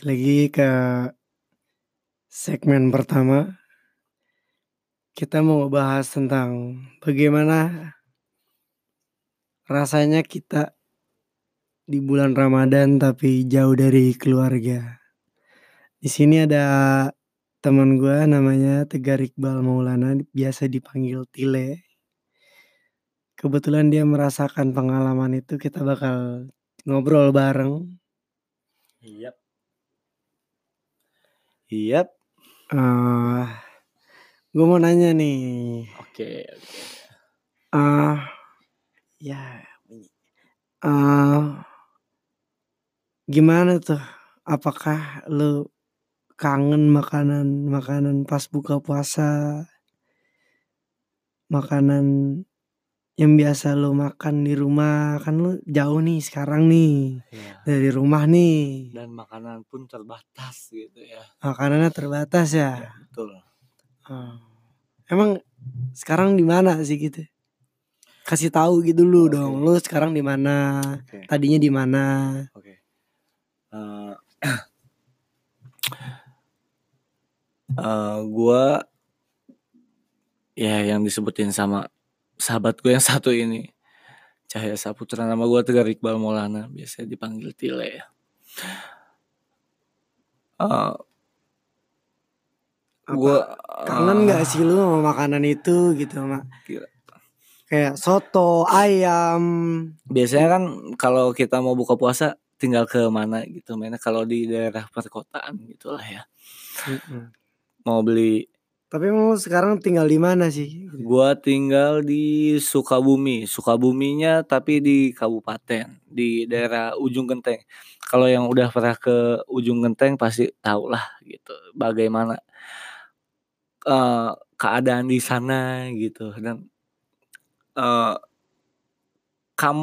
Balik lagi ke segmen pertama. Kita mau ngebahas tentang bagaimana rasanya kita di bulan Ramadan tapi jauh dari keluarga. Di sini ada teman gua namanya Tegar Iqbal Maulana biasa dipanggil Tile. Kebetulan dia merasakan pengalaman itu kita bakal ngobrol bareng. Yap. Yap. Eee, gua mau nanya nih. Oke oke. Eee, ya bunyi. Eee, gimana tuh? Apakah lu kangen makanan-makanan pas buka puasa? Makanan yang biasa lu makan di rumah, kan lu jauh nih sekarang nih Iya. dari rumah nih. Dan makanan pun terbatas gitu ya. Makanannya terbatas Ya, ya? betul. Oh. Emang sekarang di mana sih gitu? Kasih tahu gitu dulu Oke. dong, lu sekarang di mana? Oke. Tadinya di mana? Oke. Eee Eee, gua ya yang disebutin sama sahabat gue yang satu ini, Cahaya Saputra, nama gua Tegar Iqbal Maulana, biasa dipanggil Tile ya. Gua, Apa kangen nggak sih lu sama makanan itu gitu, sama Gila. kayak soto, ayam? Biasanya kan kalau kita mau buka puasa tinggal ke mana gitu, mainnya kalau di daerah perkotaan gitulah ya. Mhm. Mau beli Tapi lu sekarang tinggal di mana sih? Gua tinggal di Sukabumi, Sukabuminya tapi di kabupaten, di daerah Ujung Genteng. Kalau yang udah pernah ke Ujung Genteng pasti tahulah gitu bagaimana, eee, keadaan di sana gitu dan, eee, kam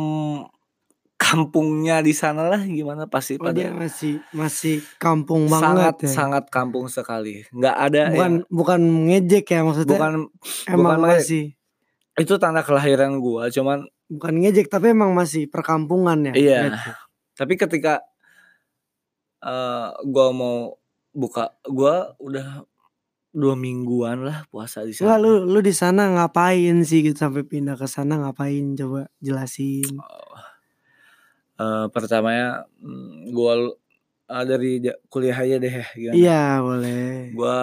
kampungnya di sanalah gimana pasti Oh dia pada masih masih kampung sangat banget ya? sangat kampung sekali, nggak ada Bukan yang bukan ngejek ya maksudnya? bukan Emang bukan masih itu tanda kelahiran gua, cuman bukan ngejek tapi emang masih perkampungan ya Iya, berarti? tapi ketika, eee, gua mau buka gua udah 2 mingguan lah puasa di sana. lu lu di sana ngapain sih gitu sampai pindah ke sana ngapain coba jelasin? Oh, eee, pertamanya, mmm, gua eee, dari ja kuliah aja deh gimana? Iya boleh. Gua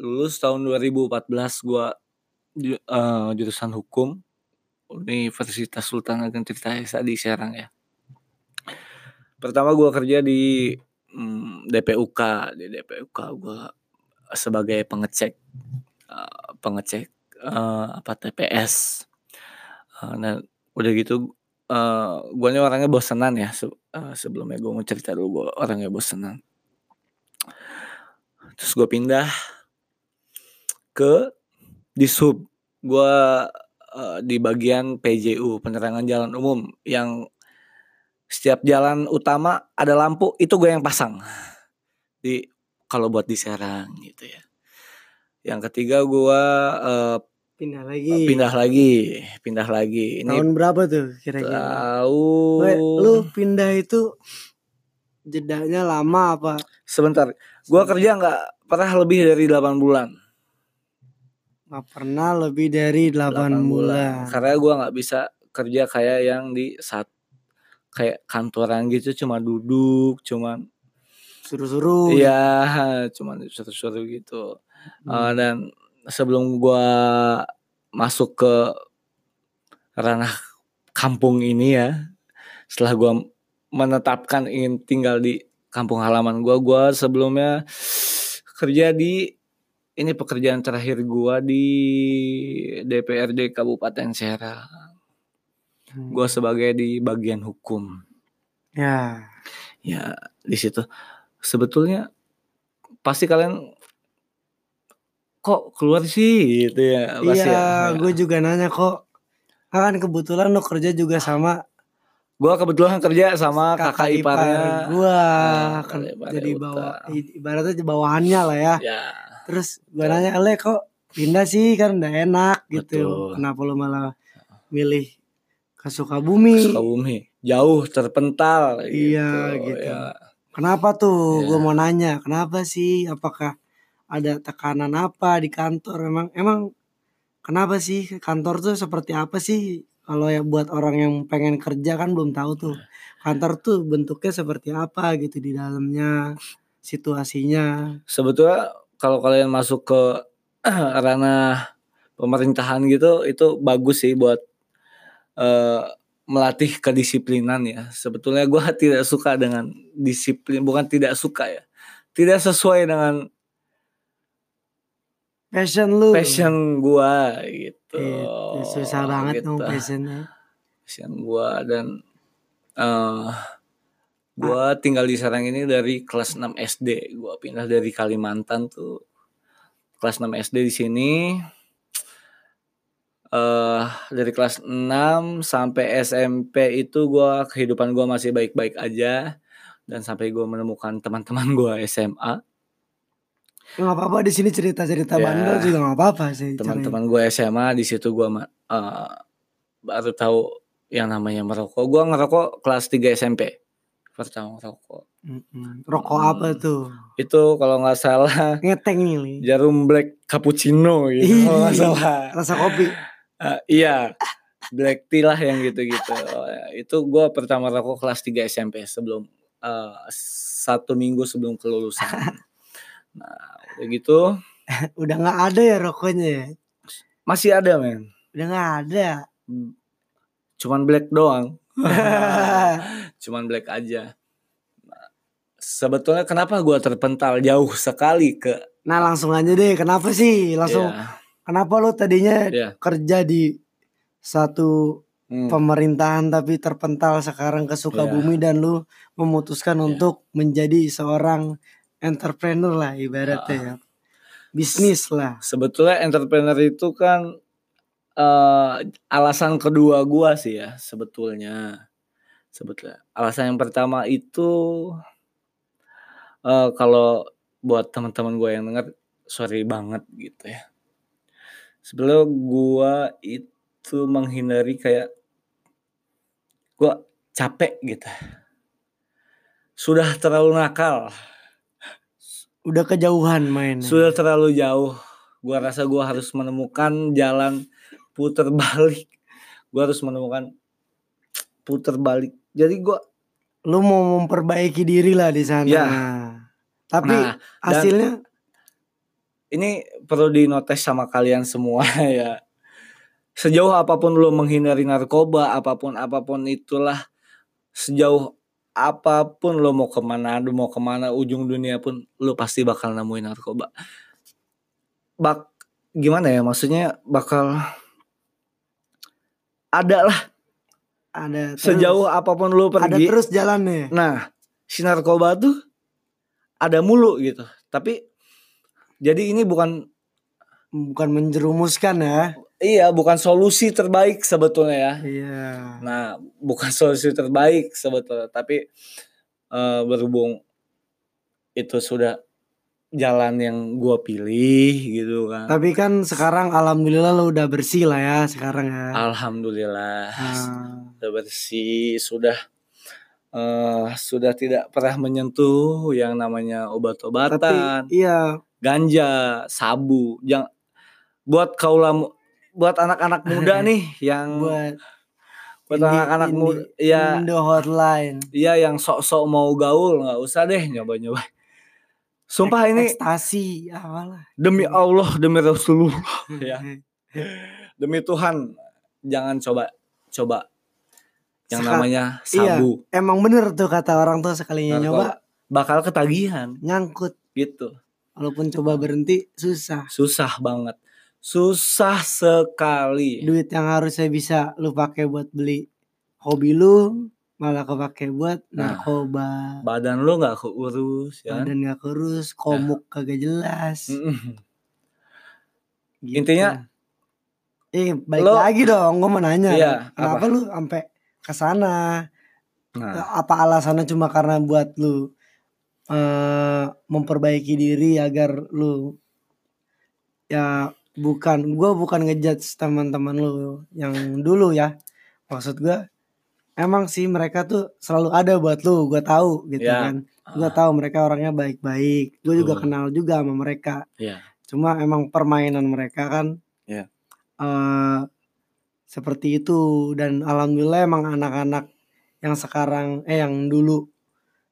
lulus tahun 2014 gua ju eee, jurusan hukum Universitas Sultan Ageng Tirta Esa di Serang ya. Pertama gua kerja di, mmm, DPUK, di DPUK gua sebagai pengecek, eee, pengecek, eee, apa TPS. Eee, nah udah gitu, eee, guanya orangnya bosenan ya se eee, sebelumnya gua mau cerita dulu gua orangnya bosenan. Terus gua pindah ke Dishub. Gua, eee, di bagian PJU, penerangan jalan umum, yang setiap jalan utama ada lampu itu gua yang pasang. Di kalau buat di Serang gitu ya. Yang ketiga gua, eee, Pindah lagi. pindah lagi pindah lagi. Ini Tahun berapa tuh kira-kira? Weh, lu tahun pindah itu jedanya lama apa? Sebentar, gua kerja nggak pernah lebih dari 8 bulan. Nggak pernah lebih dari 8 8 bulan. bulan. Karena gua nggak bisa kerja kayak yang di sat kayak kantoran gitu cuma duduk, cuman Suruh-suruh. Iya, cuman suruh-suruh gitu. Hmm. dan sebelum gua masuk ke ranah kampung ini ya, setelah gua menetapkan ingin tinggal di kampung halaman gua, gua sebelumnya kerja di ini pekerjaan terakhir gua di DPRD Kabupaten Serang. Gua Hmm. sebagai di bagian hukum. Ya. Ya, di situ sebetulnya pasti kalian kok keluar sih gitu ya, pasti ya, Iya, ya. gue juga nanya kok. Kan kebetulan lu kerja juga sama Gua kebetulan kerja sama kakak kakak ipar iparnya. Nah, kan kakak iparnya jadi Uta. bawa ibaratnya bawahannya lah ya. Ya, Terus gua nanya, "Le kok pindah sih kan udah enak gitu. betul. Kenapa lu malah milih ke Sukabumi?" Sukabumi. jauh terpental Iya, gitu, gitu. ya. Kenapa tuh? Iya. Gue mau nanya, kenapa sih? Apakah ada tekanan apa di kantor? Emang emang kenapa sih kantor tuh seperti apa sih? Kalau ya buat orang yang pengen kerja kan belum tahu tuh. Kantor tuh bentuknya seperti apa gitu di dalamnya, situasinya. Sebetulnya kalau kalian masuk ke ranah pemerintahan gitu itu bagus sih buat eh, melatih kedisiplinan ya. Sebetulnya gua tidak suka dengan disiplin, bukan tidak suka ya. Tidak sesuai dengan Passion lu. passion gua gitu. Gitu, susah banget dong Gitu. passionnya. Passion gua dan eh gua tinggal di Serang ini dari kelas 6 SD. Gua pindah dari Kalimantan tuh kelas 6 SD di sini. eh dari kelas 6 sampai SMP itu gua kehidupan gua masih baik-baik aja dan sampai gua menemukan teman-teman gua SMA. Nggak apa-apa di sini cerita-cerita Ya. bandel juga nggak apa-apa sih. teman-teman gue SMA di situ gue uh, baru tahu yang namanya merokok. Gue ngerokok kelas 3 SMP. Pertama ngerokok. Mm-mm. Rokok Hmm. apa tuh? Itu kalau nggak salah Ngeteng nih. Jarum black cappuccino gitu. Kalau nggak salah. Rasa kopi. Uh, iya. Black tea lah yang gitu-gitu. itu gue pertama rokok kelas 3 SMP sebelum uh, satu minggu sebelum kelulusan. Nah, udah gitu Udah nggak ada ya rokoknya ya? masih ada men. Udah nggak ada. Cuman black doang. cuman black aja. Sebetulnya kenapa gua terpental jauh sekali ke nah langsung aja deh. Kenapa sih? Langsung. ya, Kenapa lo tadinya ya, kerja di satu hmm, pemerintahan tapi terpental sekarang ke Sukabumi dan lu memutuskan Iya. untuk menjadi seorang entrepreneur lah ibaratnya ya. Bisnis lah. sebetulnya entrepreneur itu kan eh, alasan kedua gua sih ya sebetulnya. Sebetulnya alasan yang pertama itu eh, kalau buat teman-teman gua yang denger sorry banget gitu ya. Sebelum gua itu menghindari kayak gua capek gitu. Sudah terlalu nakal, Udah kejauhan mainnya. sudah terlalu jauh. Gua rasa gua harus menemukan jalan puter balik. Gua harus menemukan puter balik. Jadi gua Lu mau memperbaiki diri lah di sana. Ya. Tapi nah hasilnya ini perlu dinotes sama kalian semua ya. Sejauh apa pun lo menghindari narkoba, apa pun apa pun itulah, sejauh apa pun lo mau ke mana, lo mau ke mana ujung dunia pun lo pasti bakal nemuin narkoba. Bak gimana ya maksudnya bakal ada lah ada terus, sejauh apa pun lo ada pergi. terus jalannya. Nah si narkoba tuh ada mulu gitu. Tapi jadi ini bukan Bukan menjerumuskan ya. Iya bukan solusi terbaik sebetulnya ya. Iya. Nah, bukan solusi terbaik sebetulnya, tapi eh, berhubung itu sudah jalan yang gua pilih gitu kan. Tapi kan sekarang alhamdulillah lu udah bersih lah ya sekarang ya. Alhamdulillah Nah, sudah bersih, sudah eh sudah tidak pernah menyentuh yang namanya tapi obat-obatan, iya ganja, sabu. Jangan buat kaula mu- buat anak-anak muda nih yang buat buat anak-anak muda ya Indo Hotline. Iya yang sok-sok mau gaul nggak usah deh nyoba-nyoba. Sumpah ini ekstasi apalah. demi Allah demi Rasulullah ya demi Tuhan jangan coba coba yang Seka- namanya Iya, sabu emang bener tuh kata orang tua sekalinya Narkoba. nyoba bakal ketagihan nyangkut. gitu Walaupun coba berhenti susah. susah banget susah sekali Duit yang harusnya bisa lu pakai buat beli hobi lu malah kepake buat Nah, narkoba. badan lu nggak keurus ya? Badan gak kurus, komuk kagak jelas. Gitu. Intinya, eh balik lo- lagi dong, gue mau nanya. Iya, kenapa apa? lu sampai ke sana? nah Apa alasannya cuma karena buat lu eh memperbaiki diri agar lu ya bukan gue bukan ngejudge teman-teman lu yang dulu ya maksud gue emang sih mereka tuh selalu ada buat lu, gua tahu gitu Ya. kan. Gua tahu mereka orangnya baik-baik. Gue juga kenal juga sama mereka. Iya. Cuma emang permainan mereka kan Iya. eh seperti itu dan alhamdulillah emang anak-anak yang sekarang eh yang dulu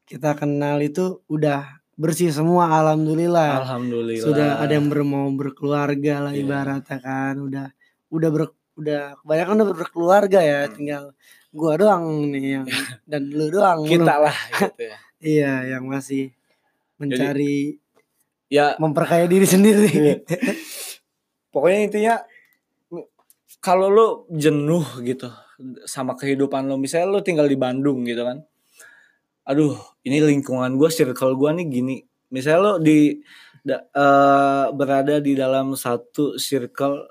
kita kenal itu udah bersih semua alhamdulillah. Alhamdulillah. Sudah ada yang ber, mau berkeluarga lah Iya. ibaratnya kan. Udah udah ber, udah kebanyakan udah berkeluarga ya, Hmm. tinggal gua doang nih yang dan lu doang. Kita lu. lah gitu ya. Iya, yang masih mencari Ya memperkaya diri sendiri. Iya. pokoknya intinya kalau lu jenuh gitu sama kehidupan lu misalnya lu tinggal di Bandung gitu kan aduh ini lingkungan gue circle gue nih gini misalnya lu di da- eh, berada di dalam satu circle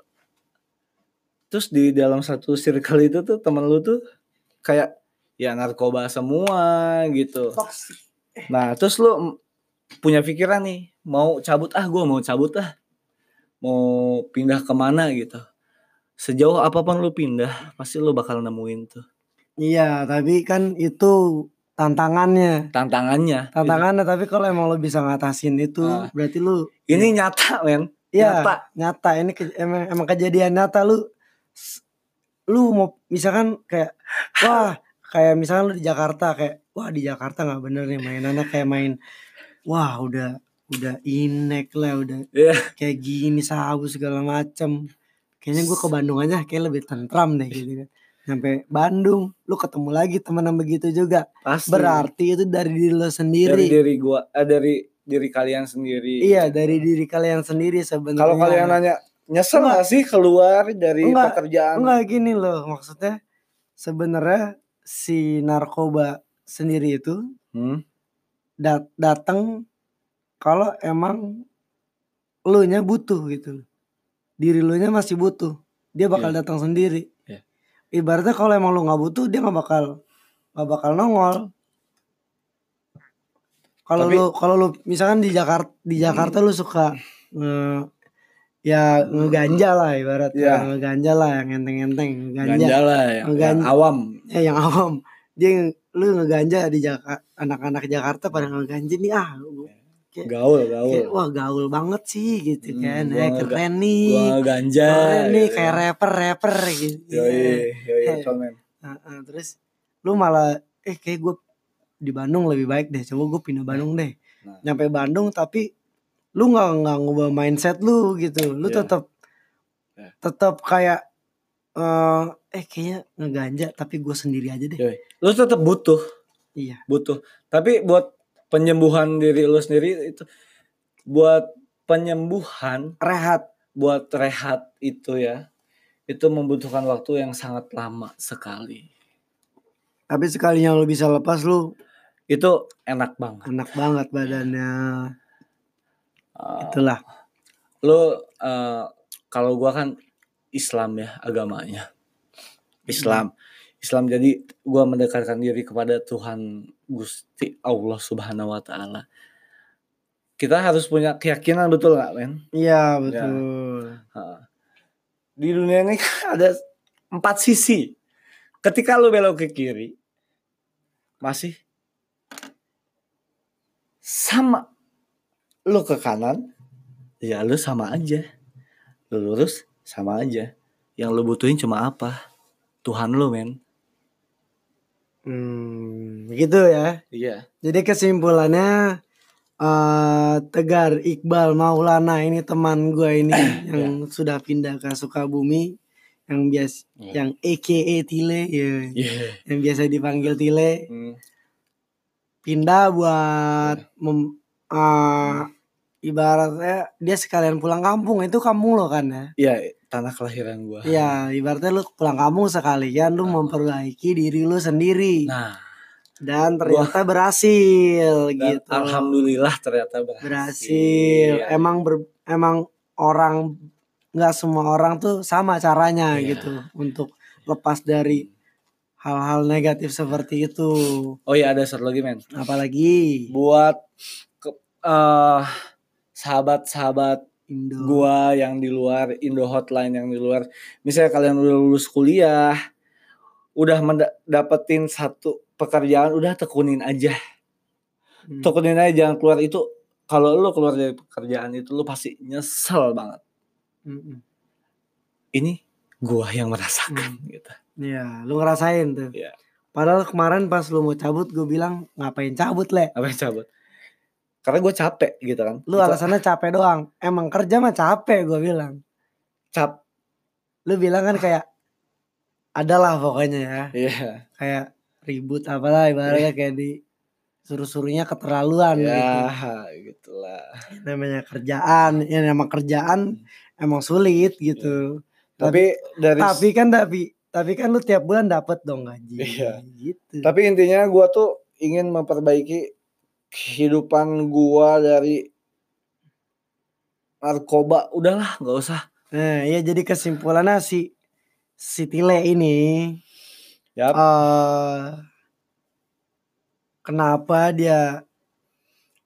terus di dalam satu circle itu tuh temen lu tuh kayak ya narkoba semua gitu. Nah, terus lu m- punya pikiran nih, mau cabut ah, gue mau cabut ah, mau pindah ke mana gitu. Sejauh apa pun lu pindah, pasti lu bakal nemuin tuh Iya, tapi kan itu tantangannya. tantangannya. Tantangannya tapi kalau emang lo bisa ngatasin itu Ah. berarti lu Ini nyata, men. Iya, Nyata. nyata. Ini ke- emang, emang kejadian nyata lu lu mau misalkan kayak wah kayak misalkan lu di Jakarta kayak wah di Jakarta nggak bener nih mainannya kayak main wah udah udah inek lah udah Iya. kayak gini sabu segala macem kayaknya gue ke Bandung aja kayak lebih tentram deh gitu kan sampai Bandung lu ketemu lagi teman yang begitu juga Pasti. berarti itu dari diri lo dari sendiri diri gua, eh, dari diri kalian sendiri. iya dari diri kalian sendiri sebenarnya Kalau kalian nanya nyesel gak sih keluar dari Enggak, pekerjaan? Enggak gini loh maksudnya sebenarnya si narkoba sendiri itu Hmm? dat datang kalau emang lu nya butuh gitu diri lu nya masih butuh dia bakal Iya. datang sendiri Iya. Ibaratnya kalau emang lu nggak butuh dia nggak bakal nggak bakal nongol kalau Tapi- lu kalau lu misalkan di Jakarta di Jakarta lu suka nge, ya ngeganja lah ibaratnya Iya. ngeganja lah yang enteng-enteng ngeganja Ganja lah yang, yang Ganja. awam. ya yang awam dia lu ngeganja di Jakarta anak-anak Jakarta pada ngeganja nih ah kayak, Gaul, gaul. kayak, wah gaul banget sih gitu Hmm, kan gua eh, keren nih Gua ganja. keren nih gitu. kayak rapper rapper gitu Yoi, yoi, men. Heeh, terus lu malah eh kayak gue di Bandung lebih baik deh coba gue pindah Bandung deh Nah. nyampe Bandung tapi lu nggak nggak ngubah mindset lu gitu lu Iya. tetap Iya. tetap kayak eh eh kayaknya ngeganja tapi gue sendiri aja deh Yoi. Lu tetap butuh, iya butuh. Tapi buat penyembuhan diri lu sendiri itu buat penyembuhan, rehat buat rehat itu ya. Itu membutuhkan waktu yang sangat lama sekali. tapi sekalinya lu bisa lepas lu Itu enak banget. enak banget badannya Uh, itulah lu uh, kalau gua kan Islam ya agamanya. Islam. Islam jadi gua mendekatkan diri kepada Tuhan Gusti Allah Subhanahu wa taala. Kita harus punya keyakinan betul nggak, men? iya betul Heeh. Di dunia ini kan ada empat sisi. Ketika lu belok ke kiri, masih sama. Lu ke kanan, ya lu sama aja. Lu lurus, sama aja. Yang lu butuhin cuma apa? Tuhan lu, men. Hmm, gitu ya Iya. Jadi kesimpulannya eh Tegar Iqbal Maulana ini teman gue ini yang sudah pindah ke Sukabumi yang bias Iya. yang EKE Tile ya Iya. yang biasa dipanggil Tile Hmm. pindah buat mem, eh, ibaratnya dia sekalian pulang kampung itu kampung lo kan ya Iya, tanah kelahiran gua. Iya ibaratnya lu pulang kampung sekalian lu memperbaiki diri lu sendiri Nah, dan ternyata berhasil dan gitu alhamdulillah ternyata berhasil. berhasil Iya. emang ber, emang orang nggak semua orang tuh sama caranya Iya. gitu untuk lepas dari hal-hal negatif seperti itu Oh iya ada satu lagi men. apalagi Buat ke, eh, sahabat-sahabat Indo gua yang di luar Indo Hotline yang di luar. Misalnya kalian udah lulus kuliah, udah mendapetin satu pekerjaan udah tekunin aja Hmm. tekunin aja jangan keluar itu kalau lu keluar dari pekerjaan itu lu pasti nyesel banget Mm-mm. ini gua yang merasakan gitu Iya, lu ngerasain tuh. Iya. Padahal kemarin pas lu mau cabut gue bilang ngapain cabut le? apa yang cabut karena gue capek gitu kan Lu alasannya capek doang. Emang kerja mah capek gue bilang. cap Lu bilang kan kayak adalah pokoknya ya. iya Kayak ribut apalah ibaratnya kayak di suruh-suruhnya keterlaluan gitu. ya gitulah Namanya kerjaan, ya nama kerjaan emang sulit gitu. tapi dari Tapi kan tapi tapi kan lu tiap bulan dapet dong gaji. Iya. Gitu. tapi intinya gua tuh ingin memperbaiki kehidupan gua dari narkoba udahlah nggak usah. Nah, ya jadi kesimpulannya si si Tile ini Yap. eh kenapa dia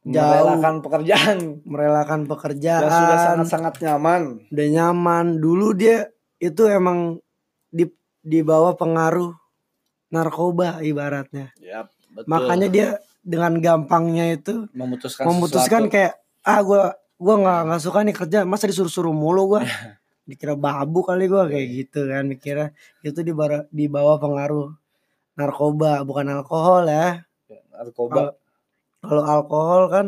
jauh merelakan pekerjaan. merelakan pekerjaan. Sudah sangat-sangat nyaman. Udah nyaman. Dulu dia itu emang di di bawah pengaruh narkoba ibaratnya. Yap, betul. makanya dia dengan gampangnya itu memutuskan memutuskan sesuatu. kayak ah gue gua nggak nggak suka nih kerja masa disuruh-suruh mulu gue dikira babu kali gue kayak gitu kan mikirnya. Itu di bawah di bawah pengaruh narkoba bukan alkohol ya. Narkoba. Kalau alkohol kan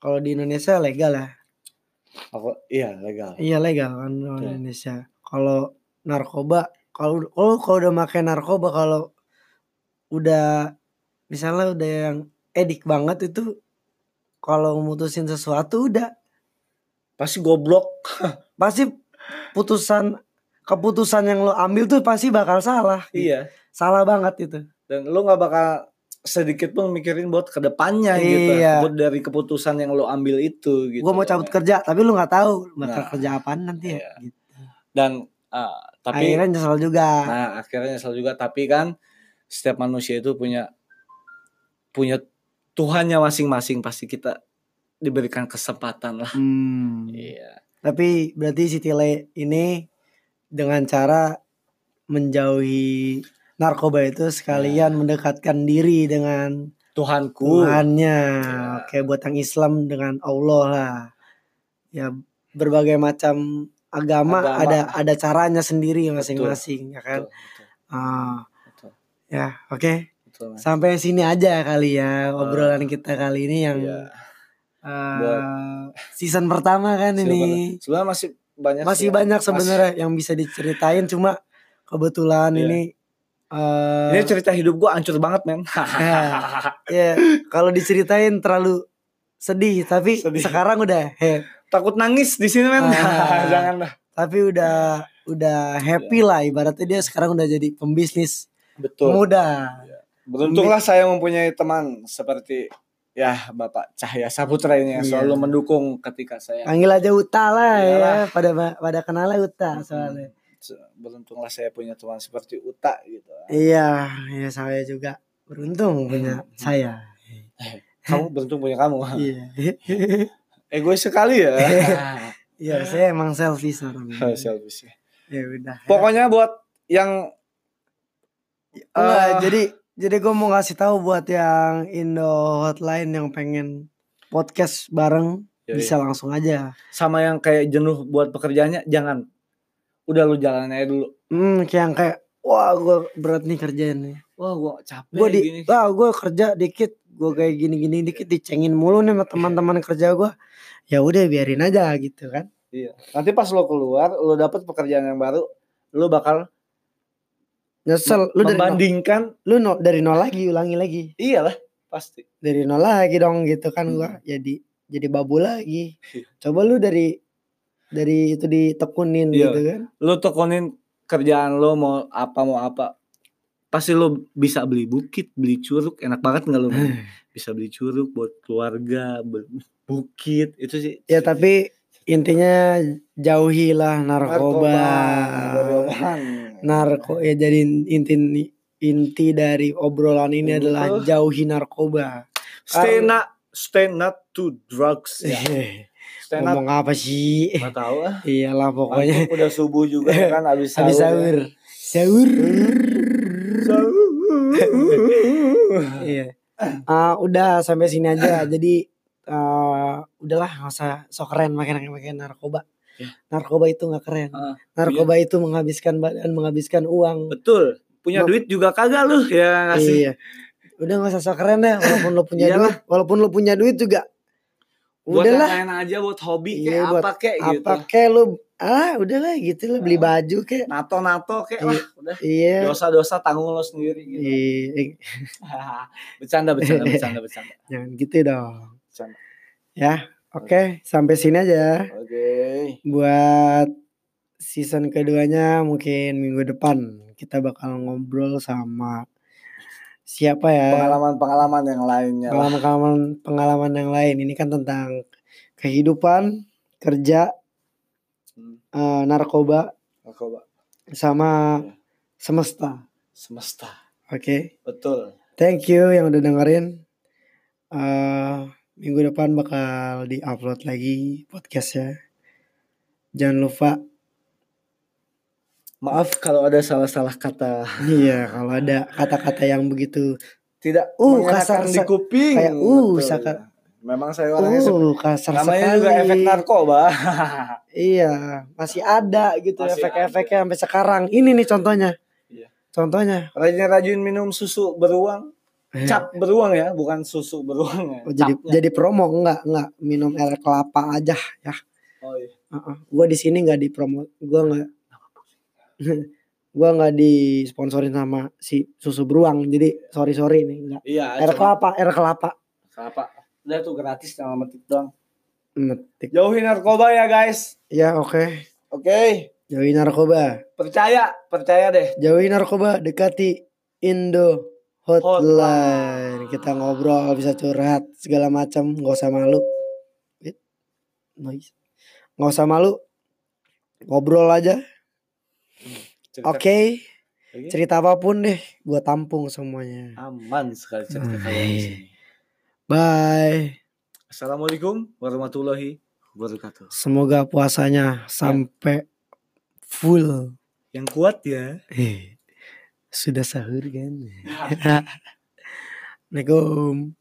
kalau di Indonesia legal ya. Aku iya legal. Iya legal kan di Oke. Indonesia. Kalau narkoba kalau kalau kalau udah pakai narkoba kalau udah misalnya udah yang edik banget itu kalau mutusin sesuatu udah pasti goblok pasti putusan keputusan yang lo ambil tuh pasti bakal salah iya salah banget itu dan lu nggak bakal sedikit pun mikirin buat ke depannya gitu Iya. buat dari keputusan yang lu ambil itu gitu gue mau cabut kerja tapi lu nggak tahu bakal Nah. kerja apaan nanti ya Iya. gitu. dan uh, tapi akhirnya nyesel juga nah akhirnya nyesel juga tapi kan setiap manusia itu punya punya Tuhannya masing-masing pasti kita diberikan kesempatan lah. Hmm. iya. Tapi berarti si Tile ini dengan cara menjauhi narkoba itu sekalian Ya. mendekatkan diri dengan Tuhanku. Tuhannya. Ya. oke buat yang Islam dengan Allah lah. Ya berbagai macam agama, Agama. ada ada caranya sendiri masing-masing ya kan? Betul, Ah, betul, ya oke betul, sampai sini aja kali ya obrolan kita kali ini yang Iya. Buat- season pertama kan ini. Sebenarnya masih banyak masih sih. banyak Masih- sebenarnya yang bisa diceritain cuma kebetulan Iya. ini eh ini cerita hidup gua hancur banget men. Ya kalau diceritain terlalu sedih tapi Sedih. sekarang udah he, takut nangis di sini men. Ah. jangan lah. Tapi udah udah happy Iya. lah. Ibaratnya dia sekarang udah jadi pembisnis betul. muda beruntunglah saya mempunyai teman seperti ya Bapak Cahya Saputra ini yang Iya. selalu mendukung ketika saya panggil aja Uta lah ya Iyalah. pada pada kenalnya Uta soalnya. Beruntunglah saya punya teman seperti Uta gitu. Iya ya saya juga beruntung punya Hmm. saya kamu beruntung punya kamu. Iya. Egois sekali ya. Iya saya emang selfish orangnya selfish. Ya udah pokoknya buat yang Enggak, eh, jadi jadi gue mau ngasih tahu buat yang Indo Hotline yang pengen podcast bareng Yoi. bisa langsung aja. sama yang kayak jenuh buat pekerjaannya jangan udah lu jalan aja dulu Hmm, kayak yang kayak wah gue berat nih kerjaan nih. wah gua capek Gue di gini wah gue kerja dikit, gue kayak gini-gini dikit dicengin mulu nih sama teman-teman kerja gue. Ya udah biarin aja gitu kan. iya nanti pas lo keluar lo dapet pekerjaan yang baru lo bakal Nyesel lu dari nol, membandingkan lu nol, dari nol lagi ulangi lagi. iyalah pasti Dari nol lagi dong gitu kan Hmm. gua jadi jadi babu lagi. Iya. Coba lu dari dari itu ditekunin Iya. gitu kan. lo tekunin kerjaan lo mau apa mau apa pasti lo bisa beli bukit beli curug enak banget nggak lo bisa beli curug buat keluarga beli bukit itu sih Ya tapi intinya jauhilah narkoba. narkoba Narko ya jadi inti inti dari obrolan ini adalah jauhi narkoba. stay not stay not to drugs ya stay not Ngomong apa sih? nggak tahu ah Iyalah pokoknya Antum udah subuh juga kan abis habis sahur ya. sahur. Sahur. Sahur. Iya. Ah, udah sampai sini aja. Jadi eh udahlah nggak usah sok keren makin makin narkoba. Ya. Narkoba itu nggak keren. Ah, Narkoba itu menghabiskan badan, menghabiskan uang. Betul. Punya duit juga kagak lu ya ngasih. Iya. Udah nggak usah keren deh. Walaupun lo punya duit, walaupun lo punya duit juga. Buat Udahlah. yang lain aja buat hobi Iya, kayak buat apa kayak gitu. Apa kek lo? Ah, udahlah gitu lah beli baju kek. Nato-nato kayak Iya. lah udah. Iya. Dosa-dosa tanggung lo sendiri gitu. Iya. bercanda, bercanda, bercanda, bercanda. Jangan gitu dong. Bercanda. Ya, oke, sampai sini aja. Oke. Buat season keduanya mungkin minggu depan kita bakal ngobrol sama siapa ya? Pengalaman-pengalaman yang lainnya. Pengalaman-pengalaman pengalaman yang lain. Ini kan tentang kehidupan, kerja, Hmm, eh, narkoba narkoba. sama Iya. semesta. Semesta. Oke. Betul. Thank you yang udah dengerin. Eh minggu depan bakal di-upload lagi podcastnya. Jangan lupa Maaf kalau ada salah-salah kata. Iya, kalau ada kata-kata yang begitu Tidak Uh, kasar di kuping. kayak, uh, Betul, saka- ya. Memang saya orangnya uh kasar namanya sekali. juga efek narkoba. Iya, masih ada gitu efek-efeknya sampai sekarang. Ini nih contohnya. Iya. Contohnya. Rajin-rajin minum susu beruang. Eh, Cap beruang ya, bukan susu beruang ya. oh, jadi Capnya. jadi promo enggak enggak minum air kelapa aja ya. Oh iya. Heeh. Gua di sini enggak dipromo, gua enggak gua enggak disponsorin sama si susu beruang. Jadi sorry sorry nih enggak. Iya, Air cuma kelapa, air kelapa. kelapa. Udah tuh gratis sama metik doang. Metik. Jauhi narkoba ya guys. Ya oke. Oke, Jauhi narkoba. percaya, percaya deh. Jauhi narkoba, dekati Indo Hotline. Kita ngobrol, bisa curhat segala macam, nggak usah malu. Noise. Nggak usah malu. Ngobrol aja. Oke, Oke. cerita apa pun deh, gua tampung semuanya. Aman sekali cerita Hmm, kalian di iya. sini. Bye. Assalamualaikum warahmatullahi wabarakatuh. Semoga puasanya sampai full. Yang kuat ya. Eh, sudah sahur kan? Assalamualaikum.